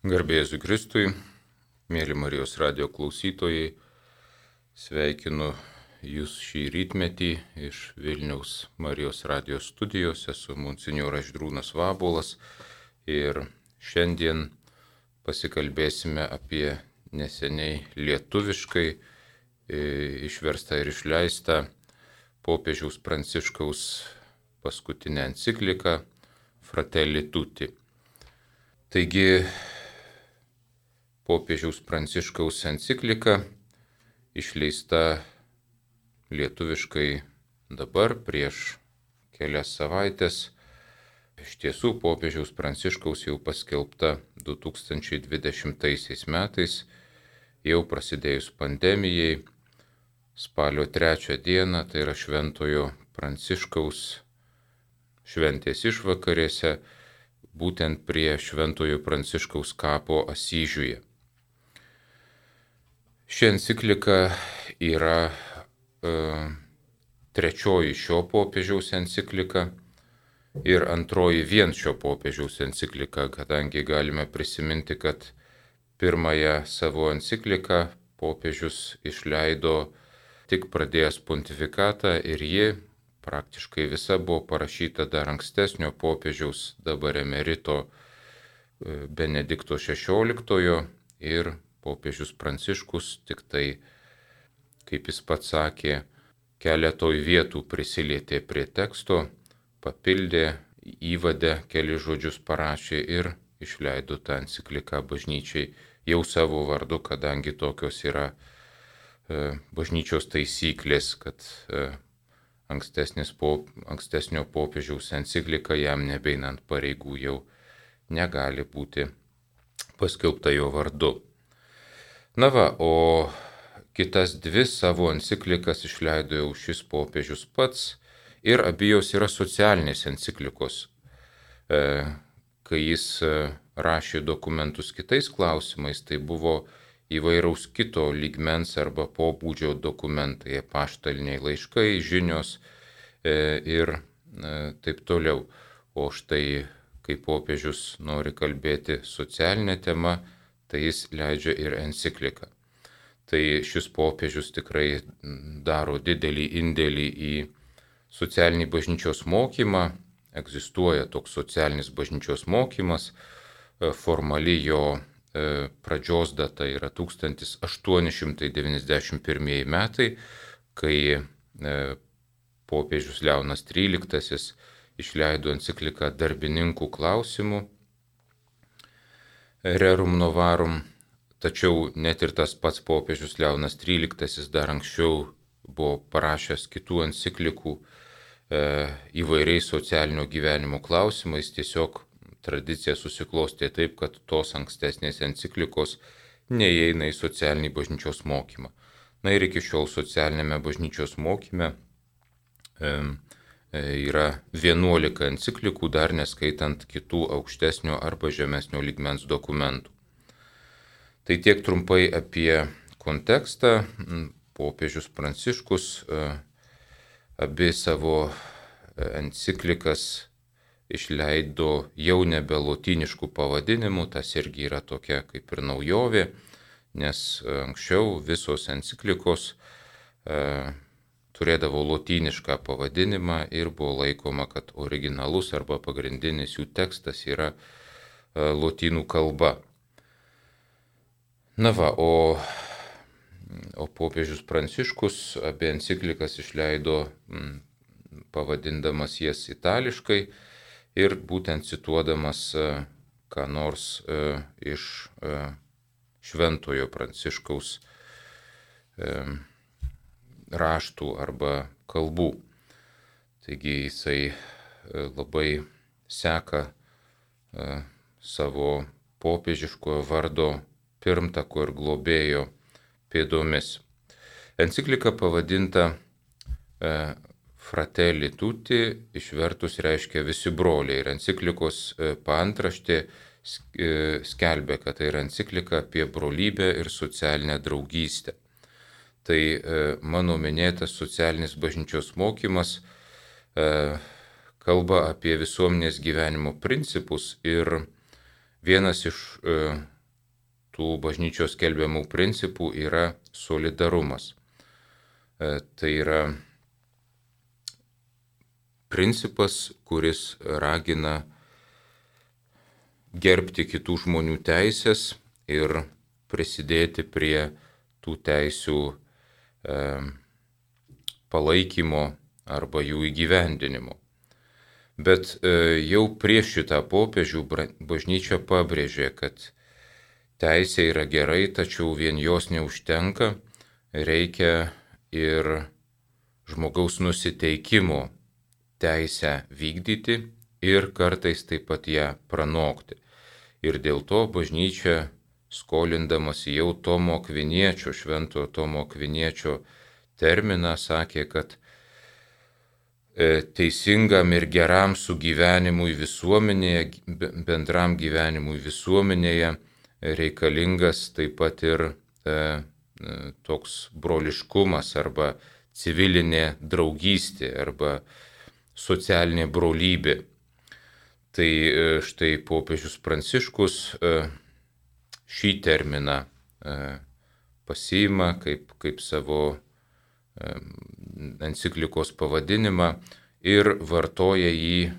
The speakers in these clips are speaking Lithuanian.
Garbėjus Kristui, mėly Marijos radio klausytojai, sveikinu Jūs šį rytmetį iš Vilniaus Marijos radijos studijos, esu Monsignoras Ždrūnas Vabolas ir šiandien pasikalbėsime apie neseniai lietuviškai e, išverstą ir išleistą popiežiaus Pranciškaus paskutinę encikliką Fratelli Tutti. Taigi popiežiaus Pranciškaus enciklika išleista lietuviškai dabar prieš kelias savaitės. Iš tiesų popiežiaus Pranciškaus jau paskelbta 2020 metais, jau prasidėjus pandemijai, spalio trečią dieną, tai yra Šventojo Pranciškaus šventės išvakarėse, būtent prie Šventojo Pranciškaus kapo Asyžiuje. Ši enciklika yra e, trečioji šio popiežiaus enciklika ir antroji vien šio popiežiaus enciklika, kadangi galime prisiminti, kad pirmąją savo encikliką popiežius išleido tik pradėjęs pontifikatą ir ji praktiškai visa buvo parašyta dar ankstesnio popiežiaus dabar emerito e, Benedikto XVI ir popiežius Pranciškus tik tai, kaip jis pats sakė, keletoj vietų prisilietė prie teksto, papildė, įvadė keli žodžius parašė ir išleido tą encikliką bažnyčiai jau savo vardu, kadangi tokios yra e, bažnyčios taisyklės, kad e, pop, ankstesnio popiežiaus enciklika jam nebeinant pareigų jau negali būti paskelbta jo vardu. Na va, o kitas dvi savo enciklikas išleido jau šis popiežius pats ir abijos yra socialinės enciklikos. E, kai jis e, rašė dokumentus kitais klausimais, tai buvo įvairaus kito lygmens arba pobūdžio dokumentai, paštaliniai laiškai, žinios e, ir taip toliau. O štai, kai popiežius nori kalbėti socialinę temą, tai jis leidžia ir encikliką. Tai šis popiežius tikrai daro didelį indėlį į socialinį bažnyčios mokymą, egzistuoja toks socialinis bažnyčios mokymas, e, formali jo e, pradžios data yra 1891 metai, kai e, popiežius Leonas XIII išleido encikliką darbininkų klausimų rerum novarum, tačiau net ir tas pats popiežius Leonas XIII dar anksčiau buvo parašęs kitų enciklikų e, įvairiais socialinio gyvenimo klausimais, tiesiog tradicija susiklostė taip, kad tos ankstesnės enciklikos neįeina į socialinį bažnyčios mokymą. Na ir iki šiol socialinėme bažnyčios mokyme e, yra 11 enciklikų, dar neskaitant kitų aukštesnio arba žemesnio lygmens dokumentų. Tai tiek trumpai apie kontekstą. Popiežius Pranciškus e, abi savo e, enciklikas išleido jau nebe lotiniškų pavadinimų, tas irgi yra tokia kaip ir naujovė, nes anksčiau visos enciklikos turėdavo lotynišką pavadinimą ir buvo laikoma, kad originalus arba pagrindinis jų tekstas yra e, lotynų kalba. Na va, o, o popiežius Pranciškus apie enciklikas išleido m, pavadindamas jas itališkai ir būtent cituodamas e, ką nors e, iš e, Šventojo Pranciškaus e, raštų arba kalbų. Taigi jisai e, labai seka e, savo popiežiškojo vardo pirmtako ir globėjo pėdomis. Enciklika pavadinta e, Fratelli Tutti išvertus reiškia visi broliai ir enciklikos paantraštė skelbia, kad tai yra enciklika apie brolybę ir socialinę draugystę tai e, mano minėtas socialinis bažnyčios mokymas e, kalba apie visuomenės gyvenimo principus ir vienas iš e, tų bažnyčios kelbiamų principų yra solidarumas. Tai yra principas, kuris ragina gerbti kitų žmonių teisės ir prisidėti prie tų teisių palaikymo arba jų įgyvendinimo. Bet e, jau prieš šitą popiežių bažnyčia pabrėžė, kad teisė yra gerai, tačiau vien jos neužtenka, reikia ir žmogaus nusiteikimo teisę vykdyti ir kartais taip pat ją pranokti. Ir dėl to bažnyčia, skolindamas jau Tomo Kviniečio, šventojo Tomo Kviniečio terminą, sakė, kad e, teisingam ir geram sugyvenimui visuomenėje, bendram gyvenimui visuomenėje reikalingas taip pat ir e, e toks broliškumas arba civilinė draugystė arba socialinė brolybė. Tai e, štai popiežius Pranciškus e, šį terminą e, pasiima kaip, kaip savo enciklikos pavadinimą ir vartoja jį,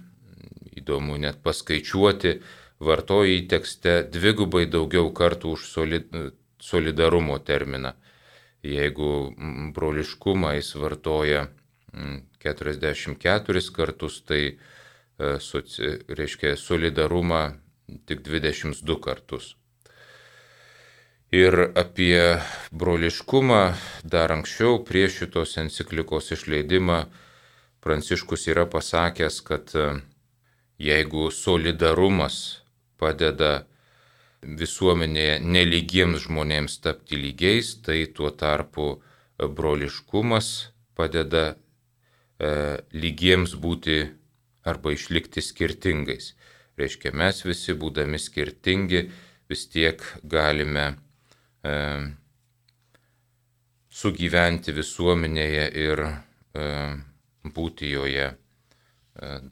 įdomu net paskaičiuoti, vartoja jį tekste dvigubai daugiau kartų už solidarumo terminą. Jeigu broliškumą jis vartoja 44 kartus, tai e, reiškia solidarumą tik 22 kartus. Ir apie broliškumą dar anksčiau prieš šitos enciklikos išleidimą Pranciškus yra pasakęs, kad e, jeigu solidarumas padeda visuomenėje neligiems žmonėms tapti lygiais, tai tuo tarpu broliškumas padeda E, lygiems būti arba išlikti skirtingais. Reiškia, mes visi būdami skirtingi vis tiek galime e, sugyventi visuomenėje ir e, būti joje e,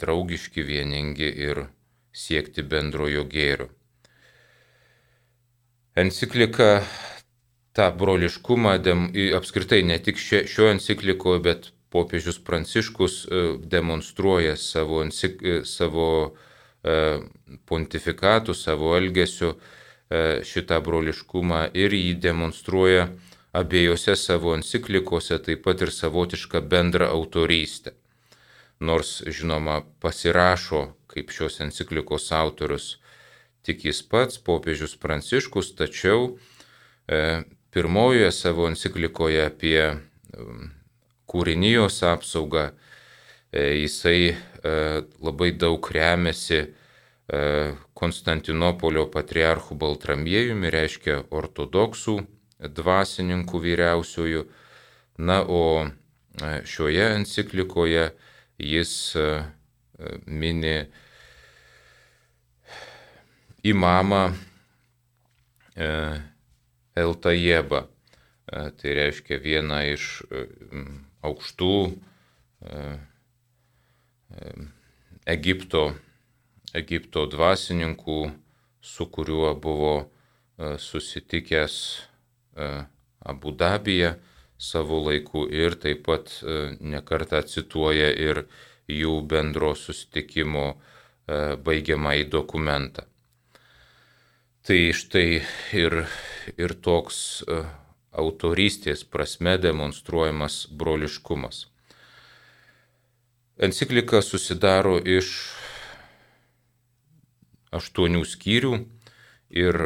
draugiški, vieningi ir siekti bendrojo gėrio. Enciklika tą broliškumą, apskritai ne tik šio enciklikoje, bet popiežius Pranciškus e, demonstruoja savo, e, savo e, pontifikatų, savo elgesiu šitą broliškumą ir jį demonstruoja abiejose savo enciklikose, taip pat ir savotišką bendrą autorystę. Nors, žinoma, pasirašo kaip šios enciklikos autorius tik jis pats, popiežius Pranciškus, tačiau e, pirmojoje savo enciklikoje apie kūrinijos apsaugą, e, jisai e, labai daug remiasi e, Konstantinopolio patriarchų Baltramiejumi, reiškia ortodoksų dvasininkų vyriausiųjų. Na, o šioje enciklikoje jis mini imamą Eltajebą. Tai reiškia vieną iš aukštų e, e, Egipto, Egipto dvasininkų, su kuriuo buvo e, susitikęs Abu Dabyje savo laiku ir taip pat nekartą cituoja ir jų bendro susitikimo baigiamąjį dokumentą. Tai štai ir, ir toks autorystės prasme demonstruojamas broliškumas. Enciklika susidaro iš aštuonių skyrių ir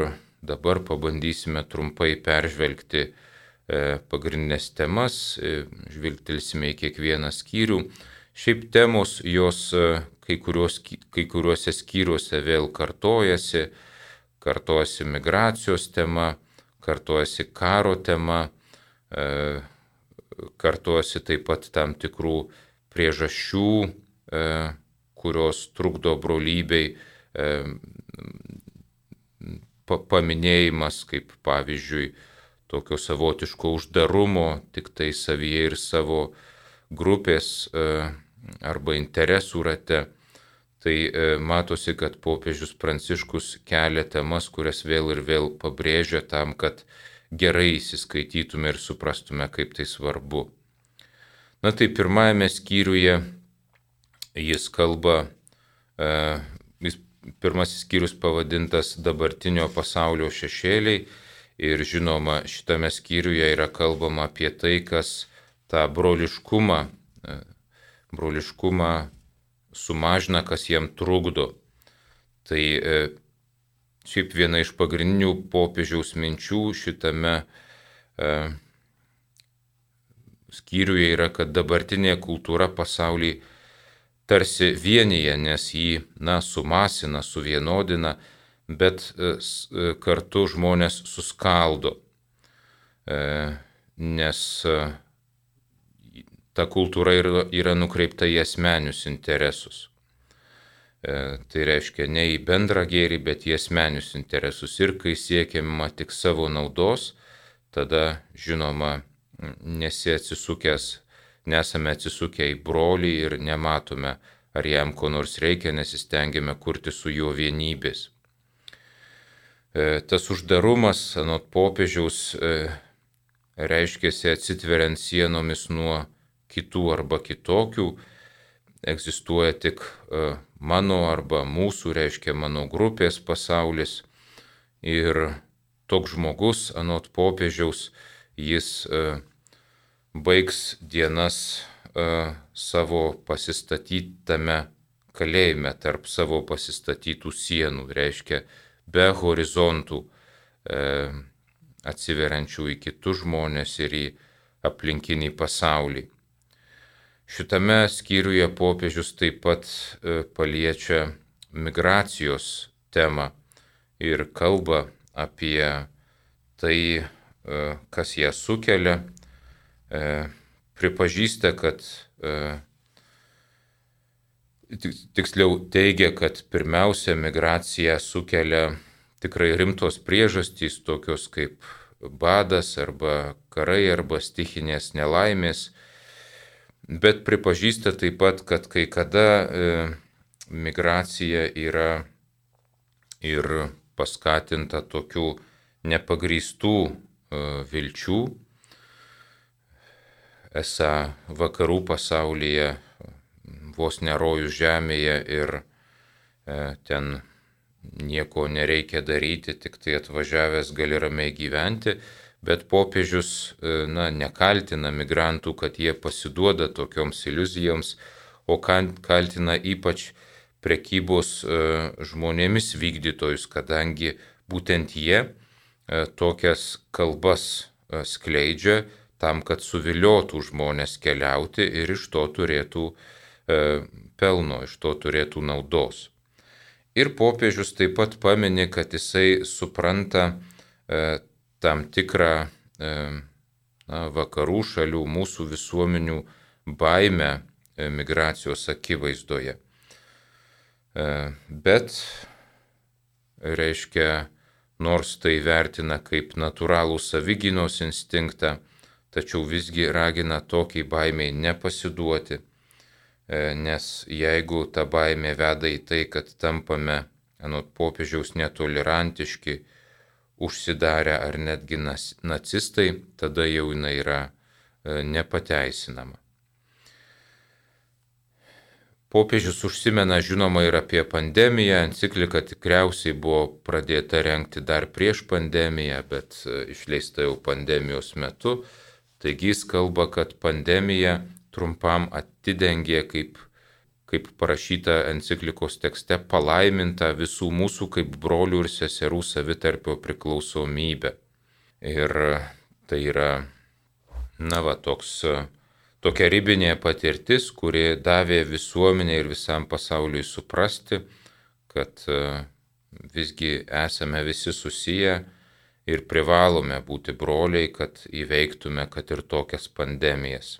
dabar pabandysime trumpai peržvelgti e, pagrindinės temas, e, žvilgtelsime į kiekvieną skyrių. Šiaip temos jos e, kai, kurios, kai kuriuose skyriuose vėl kartojasi, kartojasi migracijos tema, kartuojasi karo tema, kartuojasi taip pat tam tikrų priežasčių, kurios trukdo brolybei, paminėjimas kaip pavyzdžiui tokio savotiško uždarumo tik tai savyje ir savo grupės arba interesų rate. tai e, matosi, kad popiežius Pranciškus kelia temas, kurias vėl ir vėl pabrėžia tam, kad gerai įsiskaitytume ir suprastume, kaip tai svarbu. Na tai pirmajame skyriuje jis kalba, e, pirmasis skyrius pavadintas dabartinio pasaulio šešėliai ir žinoma šitame skyriuje yra kalbama apie tai, kas tą broliškumą, e, broliškumą sumažina, kas jam trukdo. Tai e, šiaip viena iš pagrindinių popiežiaus minčių šitame e, skyriuje yra, kad dabartinė kultūra pasaulyje tarsi vienyje, nes jį, na, sumasina, suvienodina, bet e, e, kartu žmonės suskaldo, e, nes ta kultūra yra, nukreipta į asmenius interesus. Tai reiškia ne į bendrą gėrį, bet į asmenius interesus. Ir kai siekiama tik savo naudos, tada, žinoma, nesi atsisukęs nesame atsisukę į brolį ir nematome, ar jam ko nors reikia, nesistengiame kurti su juo vienybės. E, tas uždarumas, anot popiežiaus, e, reiškėsi atsitveriant sienomis nuo kitų arba kitokių, egzistuoja tik e, mano arba mūsų, reiškia mano grupės pasaulis. Ir toks žmogus, anot popiežiaus, jis baigs dienas uh, savo pasistatytame kalėjime tarp savo pasistatytų sienų, reiškia be horizontų uh, atsiveriančių į kitus žmonės ir į aplinkinį pasaulį. Šitame skyriuje popiežius taip pat uh, paliečia migracijos temą ir kalba apie tai, kas ją sukelia e, pripažįsta, kad e, tiksliau teigia, kad pirmiausia migracija sukelia tikrai rimtos priežastys, tokios kaip badas arba karai arba stichinės nelaimės, bet pripažįsta taip pat, kad kai kada e, migracija yra ir paskatinta tokių nepagrįstų e, vilčių, esą vakarų pasaulyje vos nerojus žemėje ir e, ten nieko nereikia daryti, tik tai atvažiavęs gali ramiai gyventi, bet popiežius e, na, nekaltina migrantų, kad jie pasiduoda tokioms iliuzijoms, o kaltina ypač prekybos e, žmonėmis vykdytojus, kadangi būtent jie tokias kalbas skleidžia, tam, kad suviliotų žmonės keliauti ir iš to turėtų e, pelno, iš to turėtų naudos. Ir popiežius taip pat paminė, kad jisai supranta e, tam tikrą e, na, vakarų šalių, mūsų visuomenių baimę e, migracijos akivaizdoje. E, bet, reiškia, nors tai vertina kaip natūralų savyginos instinktą, tačiau visgi ragina tokiai baimiai nepasiduoti, e, nes jeigu ta baimė veda į tai, kad tampame, anot popiežiaus, netolerantiški, užsidarę ar netgi nacistai, tada jau jinai yra e, nepateisinama. Popiežius užsimena žinoma ir apie pandemiją, enciklika tikriausiai buvo pradėta renkti dar prieš pandemiją, bet e, išleista jau pandemijos metu. Taigi jis kalba, kad pandemija trumpam atidengė, kaip, kaip parašyta enciklikos tekste, palaiminta visų mūsų kaip brolių ir seserų savitarpio priklausomybę. Ir tai yra, na va, toks, tokia ribinė patirtis, kuri davė visuomenė ir visam pasauliui suprasti, kad visgi esame visi susiję ir privalome būti broliai, kad įveiktume kad ir tokias pandemijas.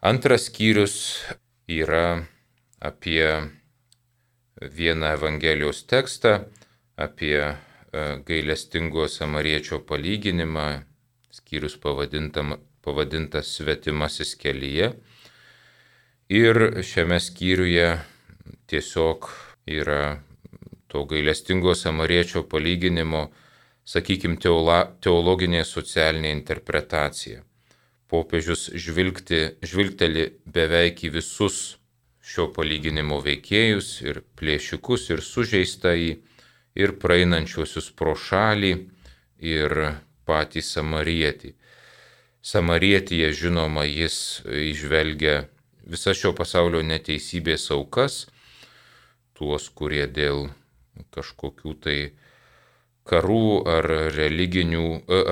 Antras skyrius yra apie vieną Evangelijos tekstą, apie e, gailestingo samariečio palyginimą, skyrius pavadintas svetimasis kelyje. Ir šiame skyriuje tiesiog yra to gailestingo samariečio palyginimo, sakykime, teologinė socialinė interpretacija. Popiežius žvilgti, žvilgteli beveik į visus šio palyginimo veikėjus ir plėšikus ir sužeistąjį ir praeinančiuosius pro šalį ir patį samarietį. Samarietyje, žinoma, jis išvelgia visą šio pasaulio neteisybės aukas, tuos, kurie dėl kažkokių tai karų ar religinių,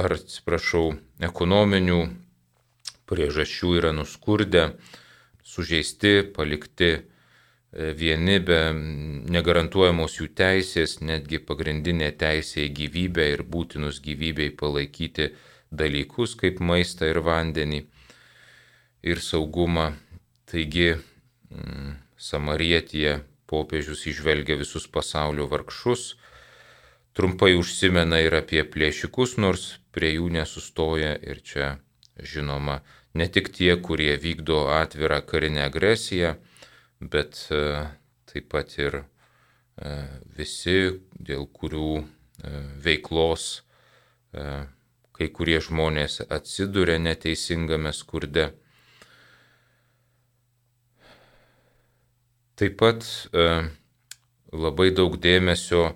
ar atsiprašau, ekonominių priežasčių yra nuskurdę, sužeisti, palikti e, vieni be negarantuojamos jų teisės, netgi pagrindinė teisė į gyvybę ir būtinus gyvybei palaikyti dalykus kaip maistą ir vandenį ir saugumą. Taigi mm, Samarietyje popiežius išvelgia visus pasaulio vargšus, trumpai užsimena ir apie plėšikus, nors prie jų nesustoja ir čia žinoma ne tik tie, kurie vykdo atvirą karinę agresiją, bet e, taip pat ir e, visi, dėl kurių e, veiklos kai kurie žmonės atsiduria neteisingame skurde. Taip pat labai daug dėmesio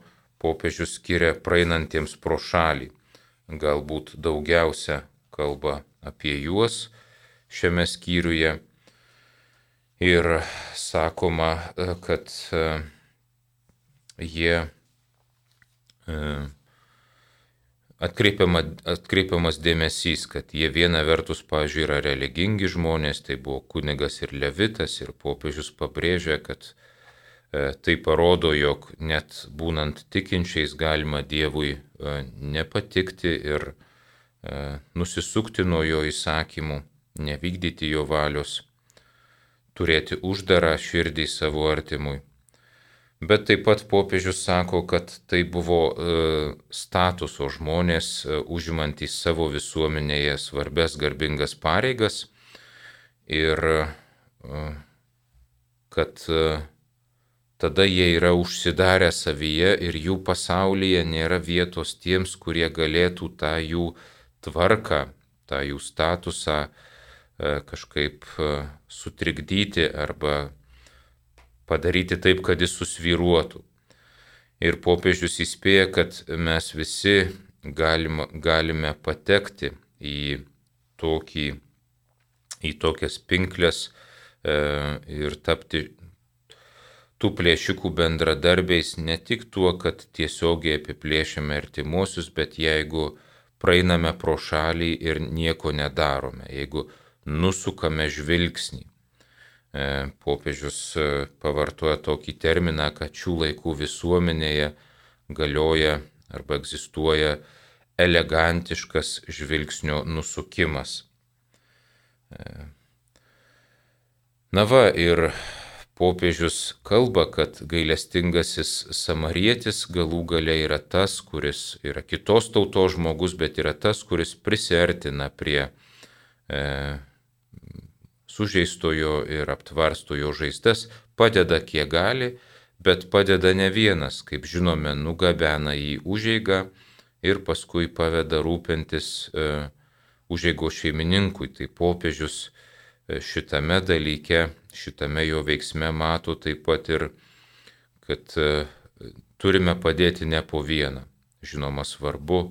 popiežius skiria praeinantiems pro šalį. Galbūt daugiausia kalba apie juos šiame skyriuje. Ir sakoma, e, kad e, jie e, atkreipiama, atkreipiamas dėmesys, kad jie viena vertus, pažiūrė, yra religingi žmonės, tai buvo kunigas ir levitas, ir popiežius pabrėžė, kad tai parodo, jog net būnant tikinčiais galima Dievui e, nepatikti ir e, nusisukti nuo jo įsakymų, nevykdyti jo valios, turėti uždarą širdį savo artimui. Bet taip pat popiežius sako, kad tai buvo e, statuso žmonės e, užimantys savo visuomenėje svarbes garbingas pareigas ir e, kad tada jie yra užsidarę savyje ir jų pasaulyje nėra vietos tiems, kurie galėtų tą jų tvarką, tą jų statusą kažkaip sutrikdyti arba padaryti taip, kad jis susviruotų. Ir popiežius įspėja, kad mes visi galima, galime patekti į, tokį, į tokias pinklės e, ir tapti tų plėšikų bendradarbiais ne tik tuo, kad tiesiogiai apiplėšiame artimuosius, bet jeigu praeiname pro šalį ir nieko nedarome, jeigu nusukame žvilgsnį, E, popiežius e, pavartoja tokį terminą, kad šių laikų visuomenėje galioja arba egzistuoja elegantiškas žvilgsnio nusukimas. E, na va ir popiežius kalba, kad gailestingasis samarietis galų gale yra tas, kuris yra kitos tautos žmogus, bet yra tas, kuris prisertina prie e, sužeistojo ir aptvarstojo žaizdas, padeda kiek gali, bet padeda ne vienas, kaip žinome, nugabena į užėgą ir paskui paveda rūpintis e, užėgo šeimininkui. Tai popiežius šitame dalyke, šitame jo veiksme mato taip pat ir, kad e, turime padėti ne po vieną. Žinoma, svarbu,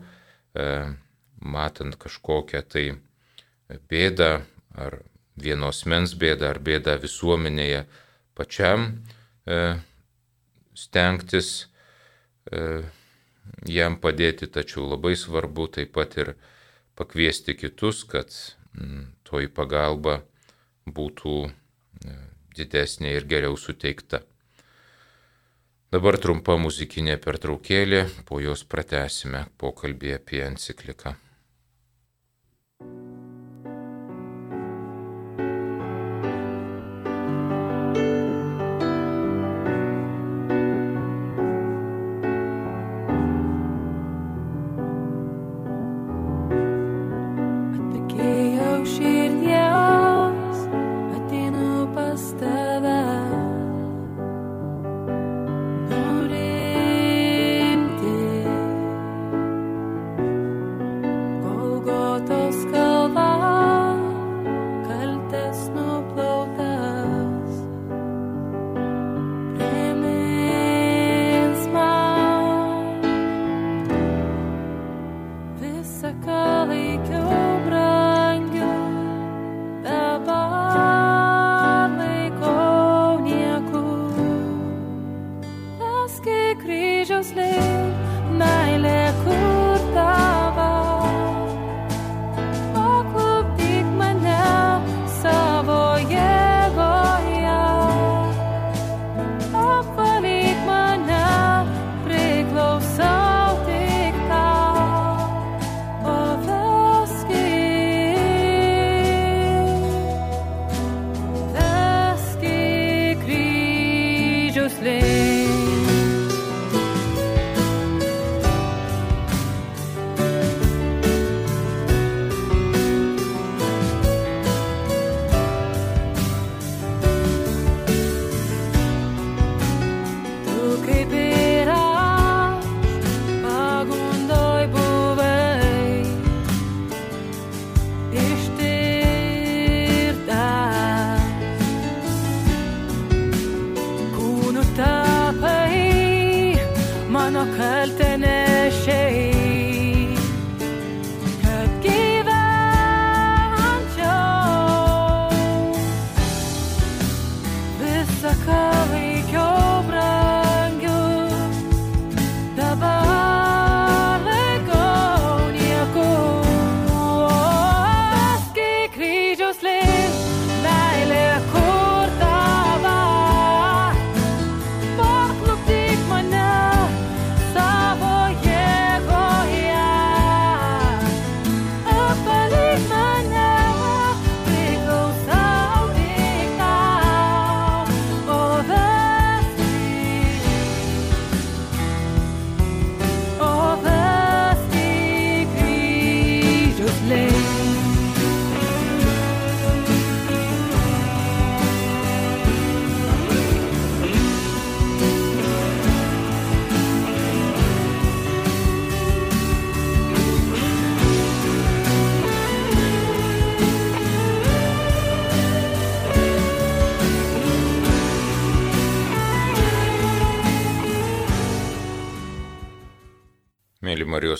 e, matant kažkokią tai bėdą ar vienos mens bėdą ar bėdą visuomenėje pačiam e, stengtis jam padėti, tačiau labai svarbu taip pat ir pakviesti kitus, kad toji pagalba būtų e, didesnė ir geriau suteikta. Dabar trumpa muzikinė pertraukėlė, po jos pratesime pokalbį apie encikliką.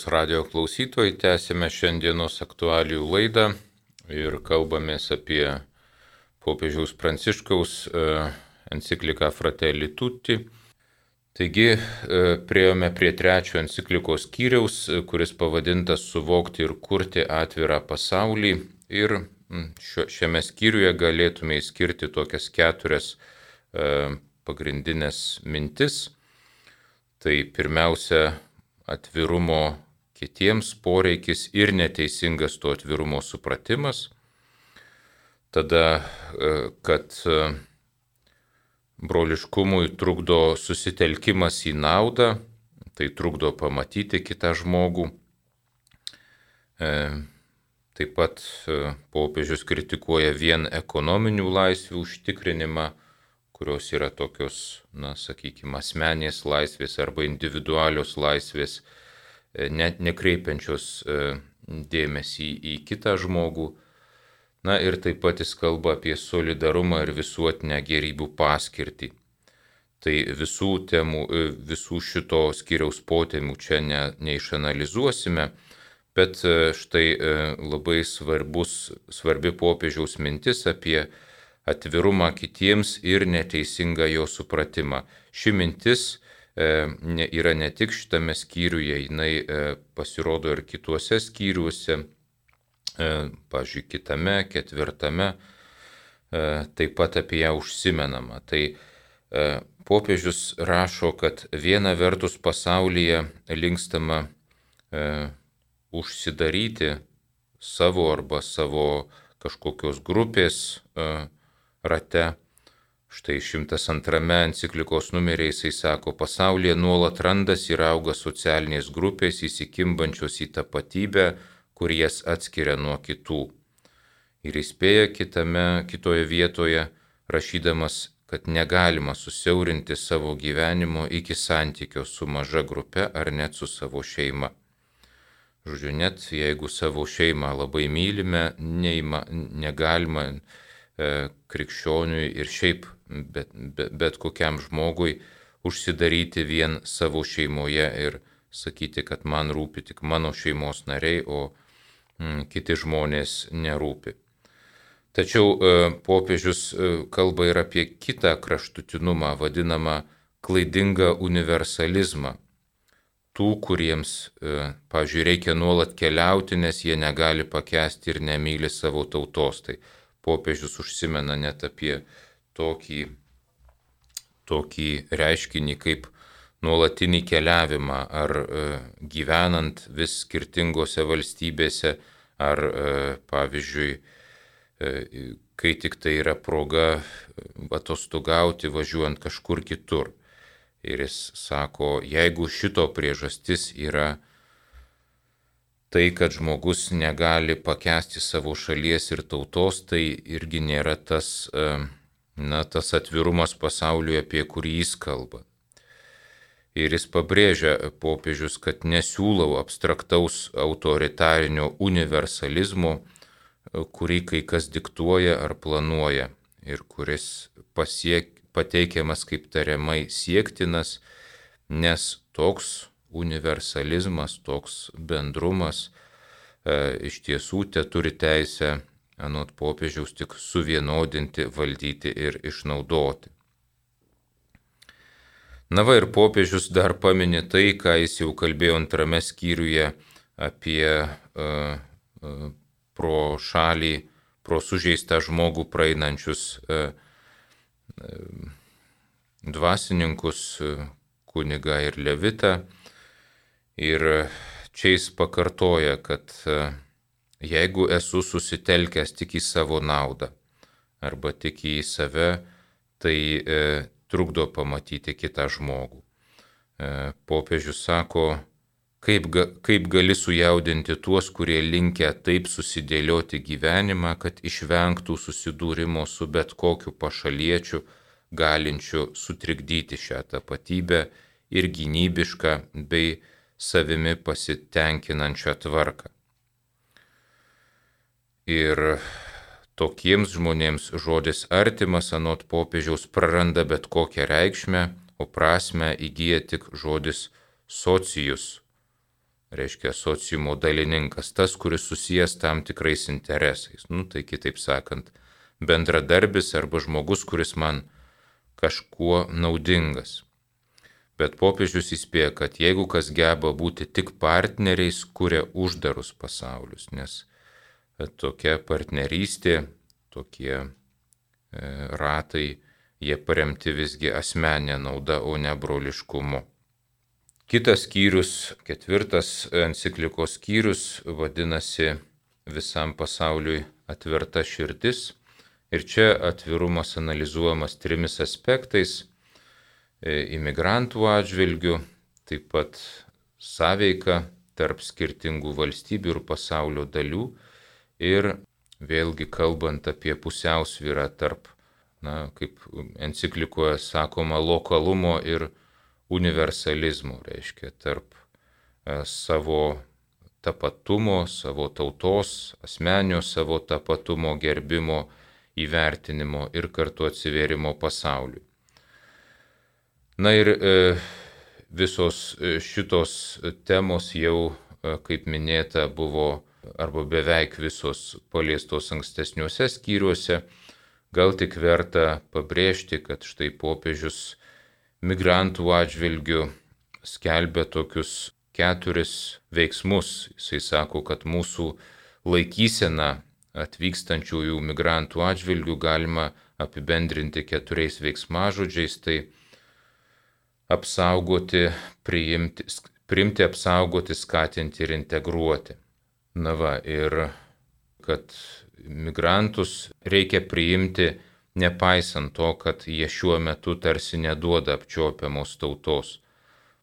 Marijos radio klausytojai, tęsime šiandienos aktualijų laidą ir kalbamės apie popiežiaus Pranciškaus e, encikliką Fratelli Tutti. Taigi e, priejome prie trečio enciklikos skyriaus, e, kuris pavadintas Suvokti ir kurti atvirą pasaulį. Ir šiame skyriuje galėtume įskirti tokias keturias pagrindinės mintis. Tai pirmiausia, atvirumo kitiems poreikis ir neteisingas to atvirumo supratimas. Tada, e, kad e, broliškumui trukdo susitelkimas į naudą, tai trukdo pamatyti kitą žmogų. E, taip pat popiežius kritikuoja vien ekonominių laisvių užtikrinimą, kurios yra tokios, na, sakykime, asmenės laisvės arba individualios laisvės, e, net nekreipiančios e, dėmesį į kitą žmogų. Na ir taip pat jis kalba apie solidarumą ir visuotinę gerybių paskirtį. Tai visų temų, e, visų šito skiriaus potemių čia ne, neišanalizuosime, bet štai labai svarbus, svarbi popiežiaus mintis apie atvirumą kitiems ir neteisingą jo supratimą. Ši mintis yra ne tik šitame skyriuje, jinai e, pasirodo ir kituose skyriuose, e, pažiūrėjau, kitame, ketvirtame, taip pat apie ją užsimenama. Tai popiežius rašo, kad viena vertus pasaulyje linkstama užsidaryti savo arba savo kažkokios grupės rate. Štai 102 enciklikos numeriai jisai sako, pasaulyje nuolat randas ir auga socialinės grupės įsikimbančios į tapatybę, kur jas atskiria nuo kitų. Ir įspėja kitame, kitoje vietoje, rašydamas, kad negalima susiaurinti savo gyvenimo iki santykio su maža grupe ar net su savo šeima. Žodžiu, net jeigu savo šeimą labai mylime, neima, negalima E, krikščioniui ir šiaip bet, bet, bet kokiam žmogui užsidaryti vien savo šeimoje ir sakyti, kad man rūpi tik mano šeimos nariai, o mm, kiti žmonės nerūpi. Tačiau e, popiežius e, kalba ir apie kitą kraštutinumą, vadinamą klaidingą universalizmą. Tų, kuriems, e, pažiūrėjau, reikia nuolat keliauti, nes jie negali pakęsti ir nemyli savo tautos. Tai popiežius užsimena net apie tokį, tokį reiškinį kaip nuolatinį keliavimą, ar e, gyvenant vis skirtingose valstybėse, ar e, pavyzdžiui, e, kai tik tai yra proga atostogauti važiuojant kažkur kitur. Ir jis sako, jeigu šito priežastis yra tai, kad žmogus negali pakęsti savo šalies ir tautos, tai irgi nėra tas, e, na, tas atvirumas pasauliui, apie kurį jis kalba. Ir jis pabrėžia popiežius, kad nesiūlau abstraktaus autoritarinio universalizmo, kurį kai kas diktuoja ar planuoja ir kuris pasiek, pateikiamas kaip tariamai siektinas, nes toks universalizmas, toks bendrumas e, iš tiesų te turi teisę, anot popiežiaus, tik suvienodinti, valdyti ir išnaudoti. Na va ir popiežius dar paminė tai, ką jis jau kalbėjo antrame skyriuje apie uh, uh, pro šalį, pro sužeistą žmogų praeinančius uh, uh, dvasininkus, uh, kuniga ir levitą, Ir čia jis pakartoja, kad e, jeigu esu susitelkęs tik į savo naudą arba tik į save, tai e, trukdo pamatyti kitą žmogų. E, popiežius sako, kaip, ga, kaip gali sujaudinti tuos, kurie linkia taip susidėlioti gyvenimą, kad išvengtų susidūrimo su bet kokiu pašaliečiu, galinčiu sutrikdyti šią tapatybę ir gynybišką bei savimi pasitenkinančią tvarką. Ir tokiems žmonėms žodis artimas anot popiežiaus praranda bet kokią reikšmę, o prasme įgyja tik žodis socijus, reiškia sociumo dalininkas, tas, kuris susijęs tam tikrais interesais. Nu, tai kitaip sakant, bendradarbis arba žmogus, kuris man kažkuo naudingas. Bet popiežius įspėja, kad jeigu kas geba būti tik partneriais, kuria uždarus pasaulius, nes tokia partnerystė, tokie e, ratai, jie paremti visgi asmenė nauda, o ne broliškumu. Kitas skyrius, ketvirtas enciklikos skyrius, vadinasi visam pasauliui atverta širdis. Ir čia atvirumas analizuojamas trimis aspektais e, - imigrantų atžvilgių, taip pat sąveika tarp skirtingų valstybių ir pasaulio dalių ir vėlgi kalbant apie pusiausvyrą tarp, na, kaip enciklikoje sakoma, lokalumo ir universalizmo, reiškia tarp e, savo tapatumo, savo tautos, asmenio savo tapatumo gerbimo įvertinimo ir kartu atsiverimo pasauliui. Na ir e, visos e, šitos temos jau, e, kaip minėta, buvo arba beveik visos paliestos ankstesniuose skyriuose. Gal tik verta pabrėžti, kad štai popiežius migrantų atžvilgių skelbia tokius keturis veiksmus. Jisai sako, kad mūsų laikysena atvykstančiųjų migrantų atžvilgių galima apibendrinti keturiais veiksmažodžiais - tai apsaugoti, priimti, priimti, apsaugoti, skatinti ir integruoti. Na va, ir kad migrantus reikia priimti nepaisant to, kad jie šiuo metu tarsi neduoda apčiopiamos tautos.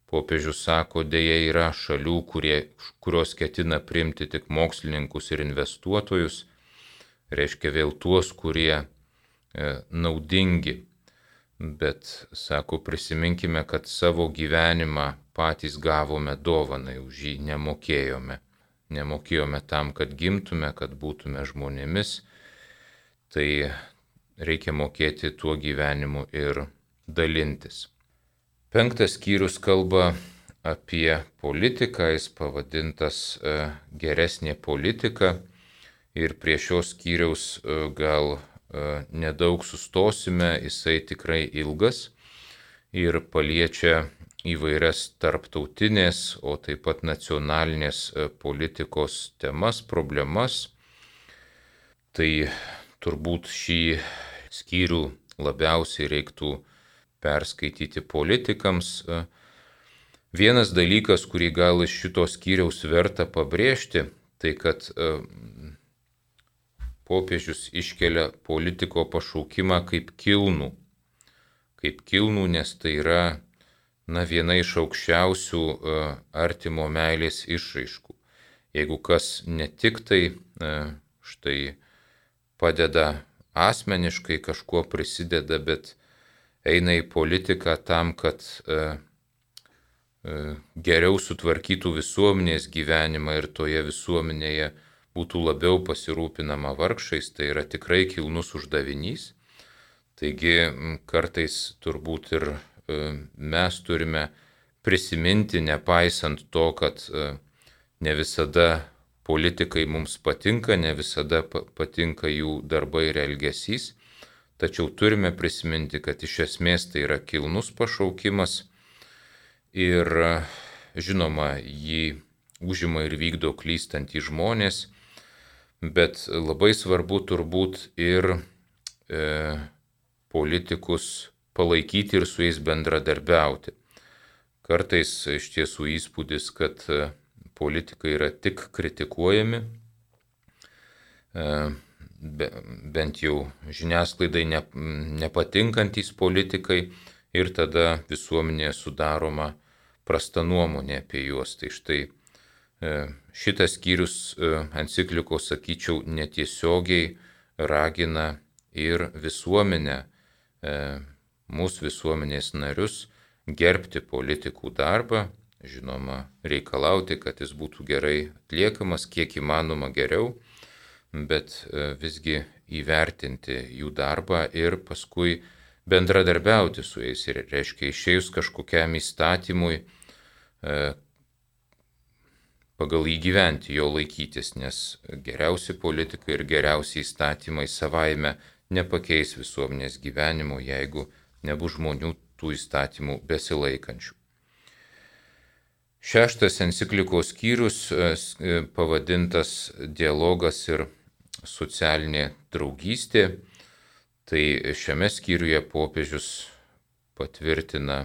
Popiežius sako, dėja yra šalių, kurie, kurios ketina priimti tik mokslininkus ir investuotojus, reiškia vėl tuos, kurie e, naudingi. Bet, sako, prisiminkime, kad savo gyvenimą patys gavome dovanai, už jį nemokėjome. Nemokėjome tam, kad gimtume, kad būtume žmonėmis. Tai reikia mokėti tuo gyvenimu ir dalintis. Penktas skyrius kalba apie politiką, jis pavadintas e, geresnė politika ir prie šios skyriaus e, gal e, nedaug sustosime, jisai tikrai ilgas ir paliečia įvairias tarptautinės, o taip pat nacionalinės e, politikos temas, problemas. Tai turbūt šį skyrių labiausiai reiktų perskaityti politikams. Vienas dalykas, kurį gal iš šito skyriaus verta pabrėžti, tai kad popiežius iškelia politiko pašaukimą kaip kilnų. Kaip kilnų, nes tai yra na, viena iš aukščiausių uh, artimo meilės išraiškų. Jeigu kas ne tik tai uh, štai padeda asmeniškai kažkuo prisideda, bet eina į politiką tam, kad uh, geriau sutvarkytų visuomenės gyvenimą ir toje visuomenėje būtų labiau pasirūpinama vargšais, tai yra tikrai kilnus uždavinys. Taigi kartais turbūt ir e, mes turime prisiminti, nepaisant to, kad e, ne visada politikai mums patinka, ne visada patinka jų darbai ir elgesys, tačiau turime prisiminti, kad iš esmės tai yra kilnus pašaukimas ir žinoma, jį užima ir vykdo klystantys žmonės, bet labai svarbu turbūt ir e, politikus palaikyti ir su jais bendradarbiauti. Kartais iš tiesų įspūdis, kad e, politikai yra tik kritikuojami, e, be, bent jau žiniasklaidai ne, nepatinkantys politikai ir tada visuomenėje sudaroma prasta nuomonė apie juos. Tai štai E, šitas skyrius e, enciklikos, sakyčiau, netiesiogiai ragina ir visuomenę, mūsų visuomenės narius gerbti politikų darbą, žinoma, reikalauti, kad jis būtų gerai atliekamas, kiek įmanoma geriau, bet visgi įvertinti jų darbą ir paskui bendradarbiauti su jais. Ir reiškia, išėjus kažkokiam įstatymui, pagal jį gyventi, jo laikytis, nes geriausi politikai ir geriausi įstatymai savaime nepakeis visuomenės gyvenimo, jeigu nebus žmonių tų įstatymų besilaikančių. Šeštas enciklikos skyrius e, e, pavadintas dialogas ir socialinė draugystė. Tai šiame skyriuje popiežius patvirtina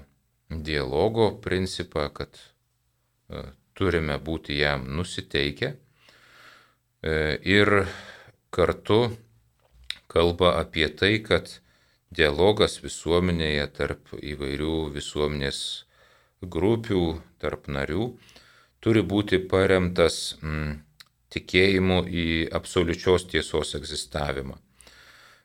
dialogo principą, kad e, turime būti jam nusiteikę ir kartu kalba apie tai, kad dialogas visuomenėje tarp įvairių visuomenės grupių, tarp narių, turi būti paremtas mm, tikėjimu į absoliučios tiesos egzistavimą.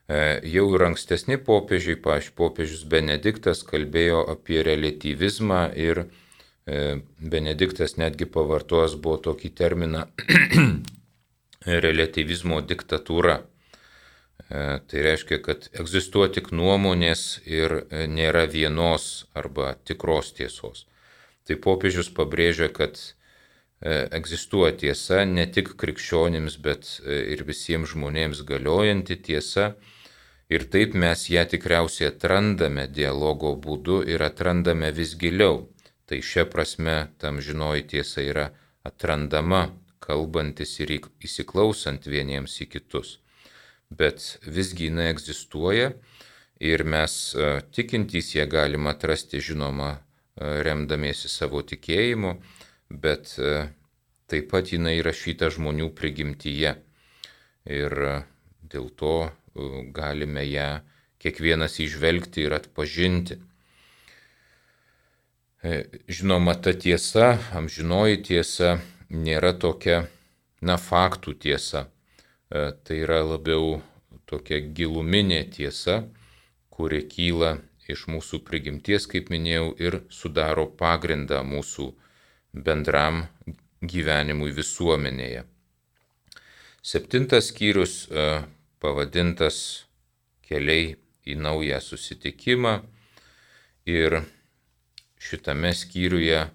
E, jau ir ankstesni popiežiai, paš popiežius Benediktas, kalbėjo apie relativizmą ir e, Benediktas netgi pavartojęs buvo tokį terminą relativizmo diktatūra. E, tai reiškia, kad egzistuoja tik nuomonės ir e, nėra vienos arba tikros tiesos. Tai popiežius pabrėžia, kad e, egzistuoja tiesa ne tik krikščionims, bet ir visiems žmonėms galiojanti tiesa. Ir taip mes ją tikriausiai atrandame dialogo būdu ir atrandame vis giliau. Tai šia prasme tam žinoji tiesa yra atrandama, kalbantis ir įsiklausant vieniems į kitus bet visgi jinai egzistuoja ir mes e, tikintys ją galime atrasti, žinoma, e, remdamiesi savo tikėjimu, bet e, taip pat jinai įrašyta žmonių prigimtyje. Ir dėl to galime ją kiekvienas išvelgti ir atpažinti. Žinoma, ta tiesa, amžinoji tiesa, nėra tokia, na, faktų tiesa tai yra labiau tokia giluminė tiesa, kuri kyla iš mūsų prigimties, kaip minėjau, ir sudaro pagrindą mūsų bendram gyvenimui visuomenėje. Septintas skyrius e, pavadintas keliai į naują susitikimą ir šitame skyriuje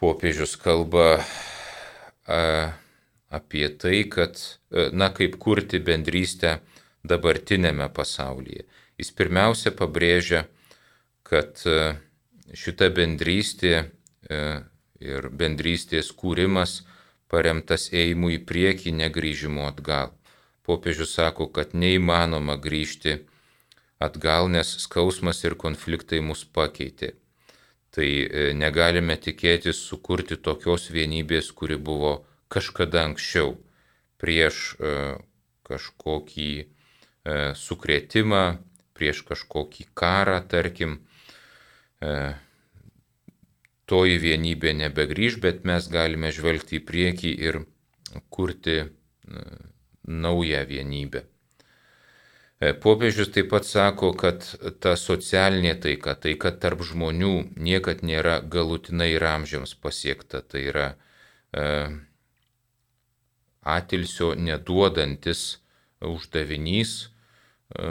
popiežius kalba e, apie tai, kad, e, na, kaip kurti bendrystę dabartinėme pasaulyje. Jis pirmiausia pabrėžia, kad e, šita bendrystė e, ir bendrystės kūrimas paremtas ėjimu į priekį, negrįžimu atgal. Popiežius sako, kad neįmanoma grįžti atgal, nes skausmas ir konfliktai mus pakeitė. Tai negalime tikėtis sukurti tokios vienybės, kuri buvo kažkada anksčiau, prieš e, kažkokį e, sukrėtimą, prieš kažkokį karą, tarkim, e, toji vienybė nebegrįž, bet mes galime žvelgti į priekį ir kurti naują vienybę. Popiežius taip pat sako, kad ta socialinė taika, taika tarp žmonių niekad nėra galutinai ir amžiams pasiekta. Tai yra e, atilsio neduodantis uždavinys, e,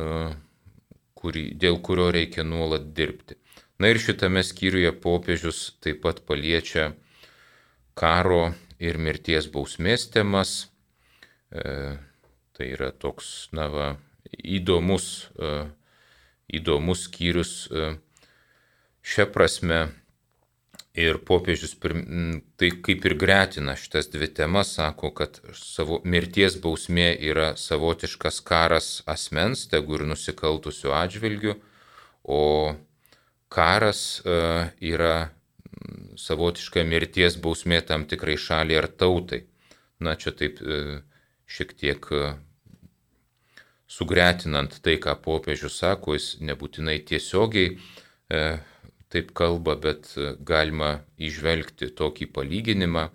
kurį, dėl kurio reikia nuolat dirbti. Na ir šitame skyriuje popiežius taip pat paliečia karo ir mirties bausmės temas. E, tai yra toks, na, va, įdomus, e, įdomus skyrius. E, Šią prasme Ir popiežius tai kaip ir gretina šitas dvi temas, sako, kad savo mirties bausmė yra savotiškas karas asmens, tegu ir nusikaltusių atžvilgių, o karas e, yra savotiška mirties bausmė tam tikrai šaliai ar tautai. Na, čia taip e, šiek tiek e, sugretinant tai, ką popiežius sako, jis nebūtinai tiesiogiai taip kalba, bet e, galima išvelgti tokį palyginimą.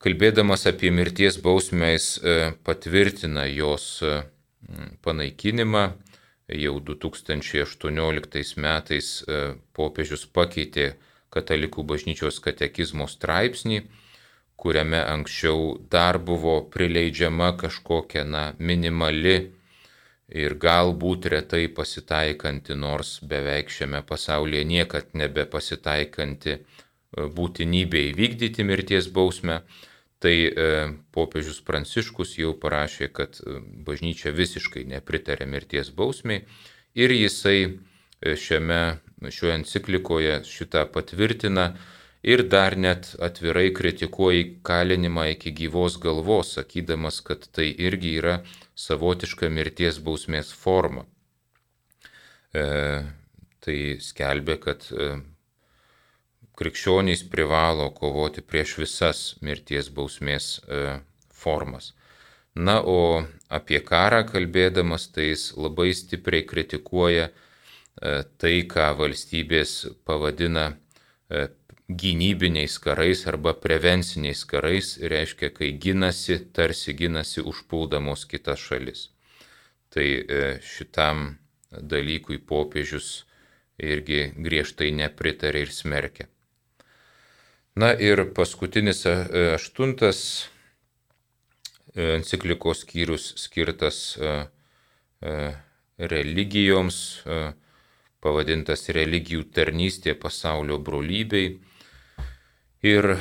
Kalbėdamas apie mirties bausmę, jis e, patvirtina jos e, panaikinimą. Jau 2018 metais popiežius pakeitė katalikų bažnyčios katekizmo straipsnį, kuriame anksčiau dar buvo prileidžiama kažkokia na, minimali ir galbūt retai pasitaikanti, nors beveik šiame pasaulyje niekad nebepasitaikanti būtinybė įvykdyti mirties bausmę, tai popiežius Pranciškus jau parašė, kad bažnyčia visiškai nepritarė mirties bausmiai ir jisai šiame, šioje enciklikoje šitą patvirtina ir dar net atvirai kritikuoja kalinimą iki gyvos galvos, sakydamas, kad tai irgi yra savotiška mirties bausmės forma. E, tai skelbė, kad e, krikščionys privalo kovoti prieš visas mirties bausmės e, formas. Na, o apie karą kalbėdamas, tai jis labai stipriai kritikuoja e, tai, ką valstybės pavadina e, gynybiniais karais arba prevenciniais karais, reiškia, kai ginasi, tarsi ginasi užpuldamos kitas šalis. Tai e, šitam dalykui popiežius irgi griežtai nepritarė ir smerkė. Na ir paskutinis e, aštuntas e, enciklikos skyrius skirtas religijoms, pavadintas religijų tarnystė pasaulio brolybei Ir e,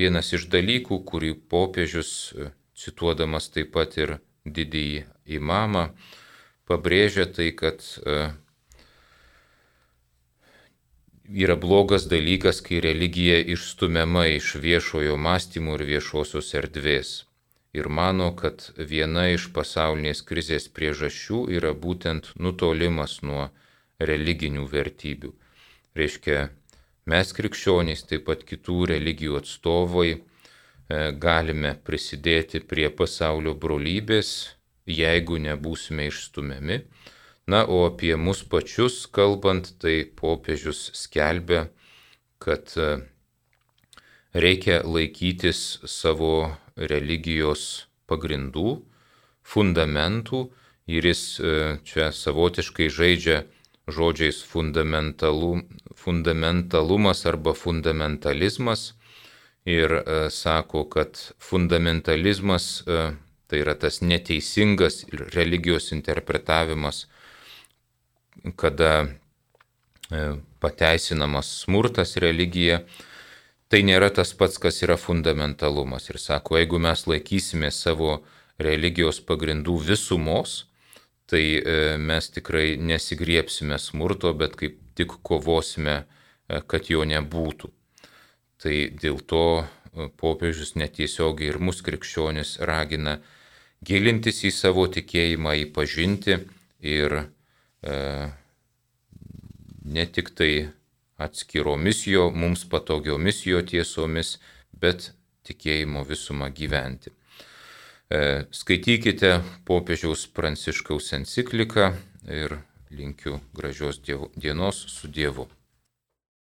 vienas iš dalykų, kurį popiežius, e, cituodamas taip pat ir didįjį imamą, pabrėžia tai, kad e, yra blogas dalykas, kai religija išstumiama iš viešojo mąstymo ir viešosios erdvės. Ir mano, kad viena iš pasaulinės krizės priežasčių yra būtent nutolimas nuo religinių vertybių. Reiškia, Mes krikščionys, taip pat kitų religijų atstovai, e, galime prisidėti prie pasaulio brolybės, jeigu nebūsime išstumiami. Na, o apie mus pačius kalbant, tai popiežius skelbia, kad e, reikia laikytis savo religijos pagrindų, fundamentų ir jis e, čia savotiškai žaidžia žodžiais fundamentalu, fundamentalumas arba fundamentalizmas ir e, sako, kad fundamentalizmas e, tai yra tas neteisingas religijos interpretavimas, kada e, pateisinamas smurtas religija, tai nėra tas pats, kas yra fundamentalumas. Ir sako, jeigu mes laikysime savo religijos pagrindų visumos, tai e, mes tikrai nesigriepsime smurto, bet kaip tik kovosime, e, kad jo nebūtų. Tai dėl to e, popiežius netiesiogiai ir mus krikščionis ragina gilintis į savo tikėjimą, į pažinti ir e, ne tik tai atskiromis jo, mums patogiomis jo tiesomis, bet tikėjimo visumą gyventi. E, skaitykite popiežiaus pranciškaus encikliką ir linkiu gražios dievo, dienos su Dievu.